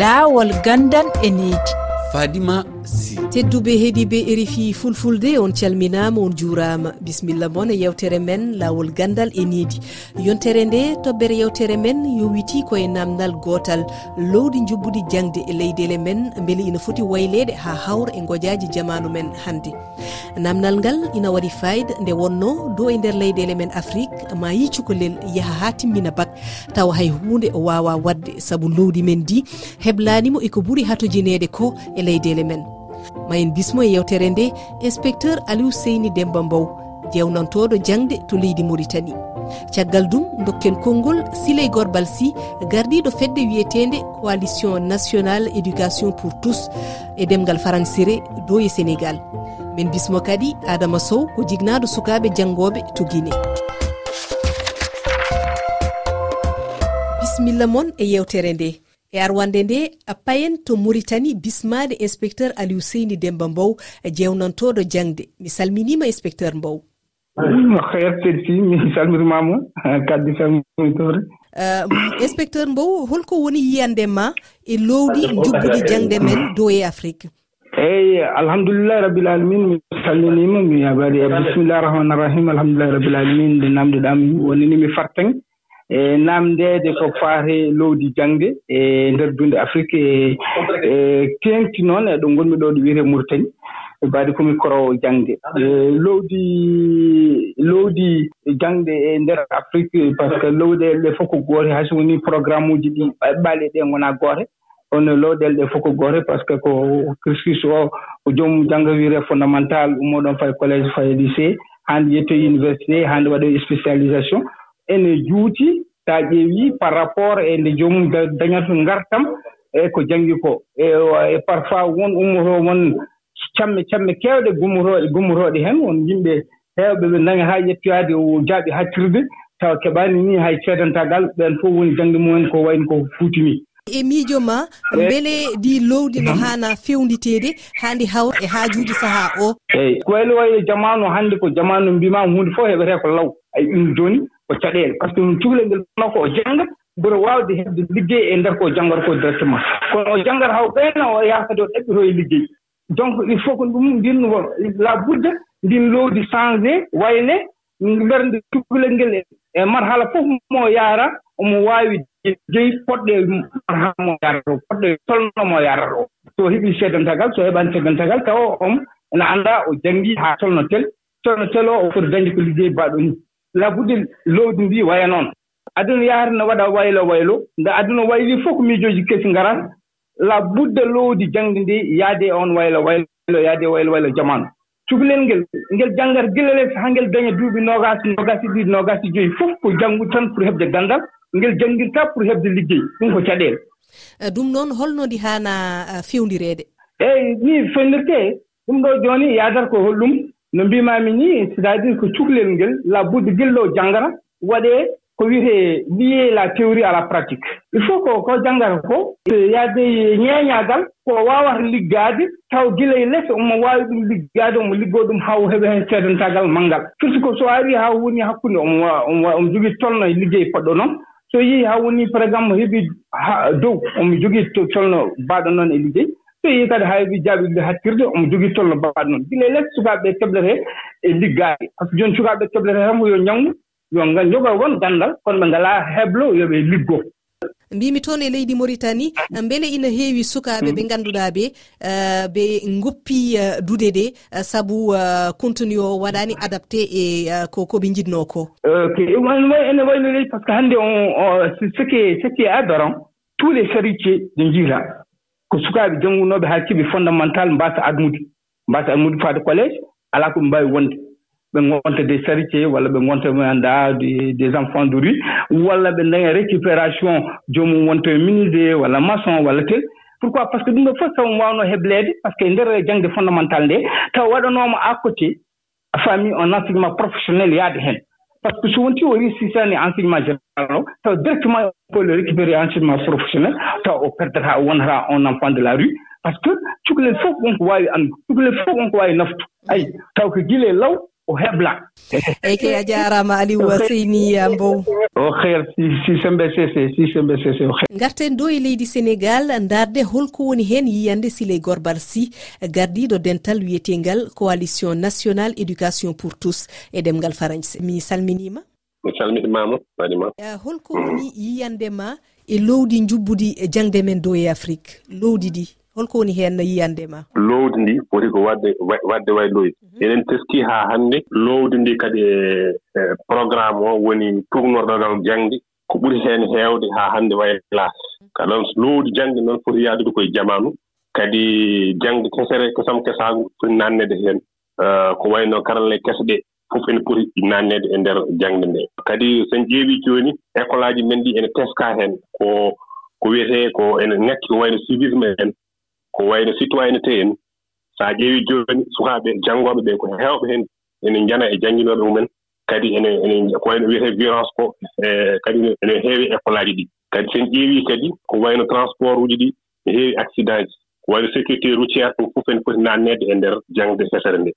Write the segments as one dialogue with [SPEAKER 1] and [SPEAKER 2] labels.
[SPEAKER 1] laawol gandan e needi
[SPEAKER 2] fadima yettisi
[SPEAKER 3] tedduɓe heeɗiɓe erifi fulfulde on calminama on juurama bisimilla moon e yewtere men lawol gandal e needi yontere nde toɓɓere yewtere men yowiti koye namdal gotal lowdi jobbude jangde e leyɗele men beele ina foti waylede ha hawra e goƴaji jamanu men hannde. Namdal ngal ina waɗi fayida nde wonno dow e nder leyɗele men afrique ma yi cukalel yaaha ha timmina bak. Tawa hay hunde o wawa wadde saabu lowdi men di heblanimo eko ɓuuri hatojinede ko e leyɗele men. ma en bismo e yewtere nde inspecteur aliou seyni demba mbow. Jewnantoɗo jangde to leydi mauritanie. Caggal dum dokken konngol siley gorbal sy gardiɗo fedde wiyetede coalition national éducation pour tous e demgal faransire do e sénégal. Min bismo kadi adama sow ko jignaɗo sukaɓe janggoɓe to guine bisimilla moon e yewtere nde. e arwande nde payen to maritani bismade inspecteur aliou seyni demba mbow e jewnantoɗo jangde. Mi salminima inspecteur mbow.
[SPEAKER 4] Hertedi si mi salmitimama kaddi salmitore
[SPEAKER 3] euh, inspecteur mbow holko woni yiyande ma e lowdi joggude jangde men dow e afrique?
[SPEAKER 4] Eeyi alhamdulillahi rabbil alamin mi salminima mi waɗi bisimillahi rahmani rahim alhamdulillahi rabbil alamin nde namdeɗami wonini mi farteng. e namdeede ko faate lowdi jaŋnde e ndeer dunde afrique. E teenti e noon eɗo ngonmi ɗo ɗo wiyete mauritanie e mbaadi komi korowo jaŋnde e lowdi lowdi jaŋnde e ndeer afrique par ce que lowɗeele ɗe fof ko goote hay so woni programme uji ɗi ɓaali ɗe ngonaa goote kono lowɗeele ɗe fof ko goote par ce que ko cursus o ko joomum jannga wiyeree fondamental ummoɗon faye collége faye lycée haande yettoye université haande waɗoye spécialisation. ene juuti so a ƴeewii par rapport e nde joomum dañata ngartam e ko janngi ko. E, e parfois won ummotoo won camme camme keewɗe gummotooɗe gummotooɗe heen won yimɓe heewɓe ɓe daña haa ƴettoyaade jaaɓi hattirde tawa keɓaani ni hay ceedantagal ɓeen fof woni jannde mumen ko wayni ko fuutimii
[SPEAKER 3] e miijo ma e- mbele ndi lowdi no haana fewnditeede haa ndi hawra e haajuuji sahaa o.
[SPEAKER 4] Eeyi ko wayno wayi e jamanu hannde ko jamanu mbimaama huunde fof heɓetee ko law. Ay ɗum jooni ko caɗeele par ce que cukalel ngel wonno ko o jannga ɓura waawde heɓde liggey e ndeer ko janngata ko directement. Kono o janngata haw ɓeyna o yaakade o ɗaɓɓito e liggey. Donc il faut que ɗum ndin la labudde ndin lowdi changé wayne mbernde cukalel ngel e marhala fof mo yaara omo waawi jeyi poɗɗe marhala mo yarata o poɗɗe tolnomo yarata o. So heɓii seedantagal so heɓaani seedantagal tawa on ene annda o janngii haa tolno tel tolno tel o o foti dañde ko liggey mbaaɗo ni labudel lowdi ndi waya noon. Aduna yahata no waɗa waylo waylo nde aduna wayli fof ko miijooji kesi ngaran labudde lowdi jangde ndi yaade e on waylo waylo yaade waylo waylo jamanu. Cukalel ngel ngel janngata gilele haa ngel daña duuɓi noogaasi noogaasi ɗiɗi noogaasi joyi fof ko janngu tan pour heɓde ganndal ngel janngirtaa pour heɓde liggey ɗum ko caɗeele.
[SPEAKER 3] Eh, ɗum noon holno ndi haana eh, fewndireede
[SPEAKER 4] eeyi ni fewndirtee ɗum ɗo jooni yaadata ko hollum. no mbimami ni c' est à dire ko cukalel ngel la budde gilɗo janngata waɗee ko wiyetee lié la théorie à la pratique. Il faut ko ko janngata ko. E yaade ñeeñaagal ko waawata liggaade taw gila e less omo waawi ɗum liggaade omo liggoo ɗum haa o heɓa heen seedantaagal manngal. Firti ko so arii haa woni hakkunde omo omo jogii tolno e liggey poɗɗo noon. So yii haa woni par exemple heɓi dow omo jogii tolno mbaaɗo noon e liggey. so yii kadi hay jaaɓiɓe hattirde omo jogii tolno mbaɗ noon. Gila less sukaaɓe ɓee keblete e liggaade par ce que jooni sukaaɓe ɓee keblete tan ko yo ñawngu yo jogo won ganndal kono ɓe ngalaa heblo yo ɓe liggoo.
[SPEAKER 3] Mbimi toon e leydi mauritanie mbele ina heewi sukaaɓe ɓe mm. ngannduɗaa euh, ɓe ɓe goppi euh, dude ɗe euh, sabu contenu o waɗaani adapté e ko ko ɓe njiɗnoo ko.
[SPEAKER 4] Ene wayno leydi par ce que hannde on ce qui est aberrant tous les charitier ɗe njiiraa ko sukaaɓe janngunooɓe haa ciɓi fondamental mbaasa admude mbaasa admude faade collége alaa ko ɓe mbaawi wonde. Ɓe ngonta des charitier walla ɓe ngonta mi annda des enfants de rue walla ɓe daña récupération joomum wonto e minise walla maçon walla tel. Pourquoi? Par ce que ɗum ɗo fof taw waawno hebleede par ce que e ndeer jangde fondamental nde taw waɗanooma à côté a faami on enseignement professionnel yaade heen. par ce que so wontii o réussitani enseignement général o taw directement on peut le récupérer enseignement professionnel taw o perdata wonata un enfant de la rue par ce que cukalel fof wonko waawi anndu cukalel fof wonko waawi naftu ayi taw ko gila law o hebla.
[SPEAKER 3] Eyi ke a jarama aliou seyni mbow
[SPEAKER 4] o heer sisembe sese sisembe sese o heer
[SPEAKER 3] garten ɗo e leydi sénégal darde holko woni hen yiyande siley gorbal sy gardiɗo dental wiyetengal coalition national éducation pour tous e ɗemgal farañse mi salminima.
[SPEAKER 2] Mi salmiɗimama waɗima.
[SPEAKER 3] Holko woni yiyande ma e lowdi jubbudi jangde men dow e afrique. Lowdi ɗi. holko woni heen yiyande ma?
[SPEAKER 2] Lowdi ndi woni ko wadde wadde way wayloyde mhm. eɗen teski haa hannde lowdi ndi kadi e, e programme o woni tuugnorɗogal jangde ko ɓuri heen heewde haa hannde waylaa. Mhm. Kala lowdi jangde noon foti yaadude koye jamanu. Kadi jangde kesere kesam kesaagu foti naatnede heen euh, ko wayno karalle kese ɗe fof ene poti naatnede e ndeer jangde nde. Kadi so en ƴeewii jooni école aji men ɗi ene teska heen ko ko wiyetee ko ene ŋakki ko wayno civisme en ko wayno citoyenneté en so a ƴeewi jooni sukaaɓe janngooɓe ɓee ko heewɓe heen ene njana e jannginooɓe mumen kadi ene ene ko wayno wiyetee violence ko e kadi ene heewi école aji ɗi. Kadi so en ƴeewii kadi ko wayno transport uji ɗi ne heewi accident ji. Ko wayno sécurité routiére ɗum fof en poti naatneede e ndeer jaŋde fesere nde.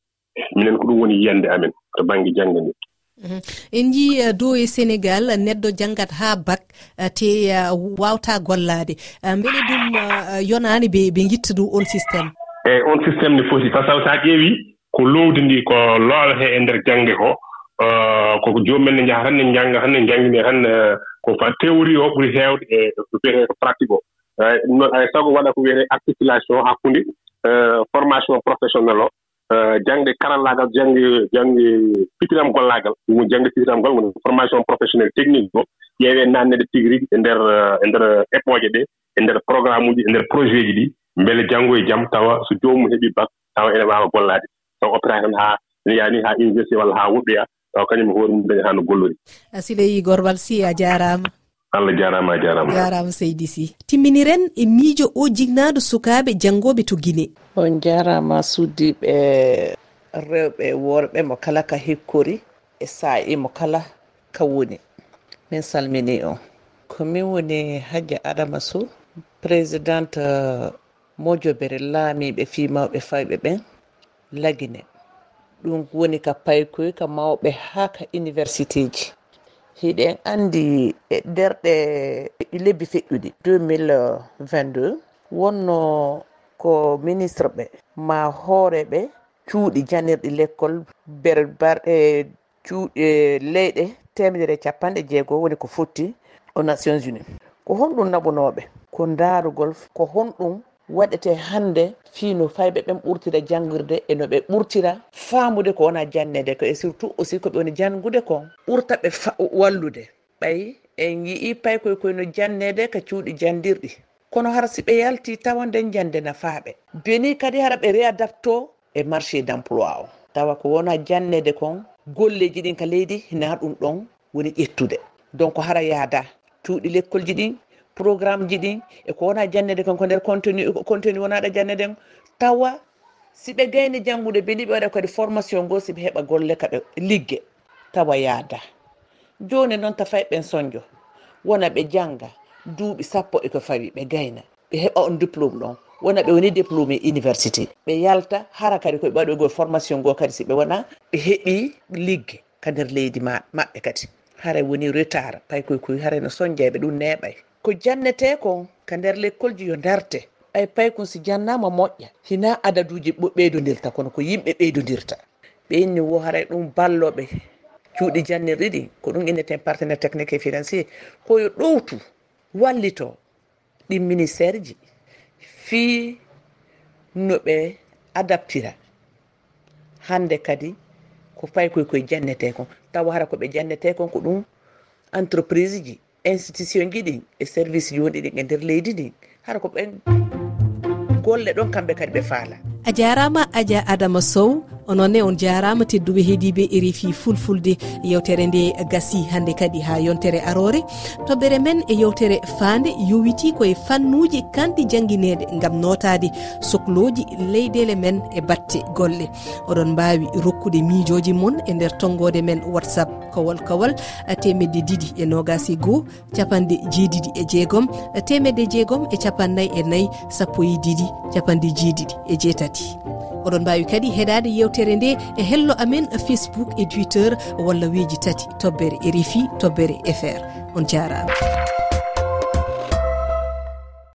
[SPEAKER 2] Minen ko ɗum woni yiyande amen to baŋnge jaŋnde nde.
[SPEAKER 3] Mhm. en jii eh, dow e sénégal neɗɗo janggat ha bac eh, te eh, wawta gollade beele ɗum yonani ɓe ɓe guitta dow on systéme
[SPEAKER 2] eyi on systéme ne foti. Par ce que so a ƴeewi ko lowdi ndi ko loolete e ndeer jannge ko koko joomumen ne njaha tan ne njannga tan ne njanngine tan ko théorie o ɓuri heewde e ko wiyetee ko pratique o. Ɗum noon ay sago waɗa ko wiyetee articulation hakkunde formation professionnel o. Euh, jangde karallaagal jangde jangde fitiram gollaagal. Ɗum jangde fitiram gol woni formation professionnel technique o ƴeewee naatnede tigi rigi e ndeer e ndeer époje ɗee e ndeer programme uji e ndeer projet ji ɗi. Mbele janngo e jam tawa so joomum heɓii bak tawa ene waawa gollaade. Taw opéra tan haa ene yaani haa université walla haa woɗɗoya taw kañum e hoore mum dañi haa no gollori
[SPEAKER 3] sileyi gorwal si a jaaraama.
[SPEAKER 2] allah jarama a jarama.
[SPEAKER 3] Jarama seydi sy. Timminiren e miijo o jignaɗo sukaɓe janggoɓe to guine
[SPEAKER 5] on jarama suddiɓe rewɓe worɓe mo kala ka hekkori e sa'i mo kala ka woni. Min salmini on. Komin woni hajja adama sow présidente euh, mojobere laamiɓe fimawɓe fayɓe ɓen lagine ɗum woni ka paykoy ka mawɓe ha ka université ji. hiɗen andi e derɗe lebbi feƴƴuɗi 2022 wonno ko ministre ɓe ma hooreɓe cuuɗi janirɗi l'école ber barɗe cuuɗe leyɗe temedere e capanɗe jeegoo woni ko fotti o nations unis ko honɗum naɓunoɓe ko ndaarugol ko honɗum waɗete hannde fiino fayɓe ɓen ɓurtira janngirde e no ɓe ɓurtira faamude ko wona jannede ko e surtout aussi ko ɓe woni janngude kon ɓurta ɓe wallude. Ɓayi en yii pay koye koyno jannede ka cuuɗi janndirɗi. Kono hara si ɓe yalti tawa nden jannde nafaaɓe. Beni kadi hara ɓe réadapto e marché d' emploi o. Tawa ko wona jannede kon golleji ɗin ka leydi na ɗum ɗon woni ƴettude. Donc hara yaada cuuɗi lekkol ji ɗin programme ji ɗin eko wona jannede kon ko nder contenu contenu wonaɗa janneden en tawa siɓe gayni janngude beni ɓe waɗa kadi formation go siɓe heɓa golle kaɓe ligge tawa yaada. Joni noon tafay ɓen soñjo wona ɓe jannga duuɓi sappo eko fawi ɓe gayna ɓe heɓa on diplôme ɗon wona ɓe woni diplôme e université. Ɓe yalta hara kadi koɓe waɗo go formation goo kadi siɓe wona ɓe heeɓi ligge ka nder leydi maɓɓe kadi. Haray woni retard pay koye koye harayno soñdia ɓe ɗum neeɓay. ko jannete ko ka nder lekkol ji yo darte ay paykon si jannama moƴƴa. Hina adaduji ɓeydodirta kono ko yimɓe ɓeydodirta ɓe wo haray ɗum balloɓe. Cuuɗi jannirɗi ɗi ko ɗum inneten partenaire technique et financier koyo ɗowtu wallito ɗin ministére ji. Fii no ɓe adaptira. Hande kadi ko fay koye koye jannete kon. Tawa hara koɓe jannete kon ko ɗum entreprise ji. institution ji ɗin e service ji wonɗi ɗin e nder leydi ndin hara ko ɓen golle ɗon kamɓe kadi ɓe faala.
[SPEAKER 3] A jarama adia adama sow ononne on jarama tedduɓe heediɓe rfi fulfulde yewtere nde gasi hande kadi ha yontere arore. Toɓɓere men e yewtere faande yowiti koye fannuji kanɗi jangguinede gam notade sohloji leyɗele men e batte golle. Oɗon mbawi rokkude miijoji moon e nder tonggode men whatsapp kowal kowal temedde ɗiɗi e nogasi goho capanɗe jeeɗiɗi e jeegom temedde jeegom e capannayyi e nayyi sappo e ɗiɗi capanɗe jeeɗiɗi e jeetati. oɗon mbawi kadi heɗade yewtere nde e hello amen facebook e twitter walla weji tati tobbere e rfi tobbere fr on jarama.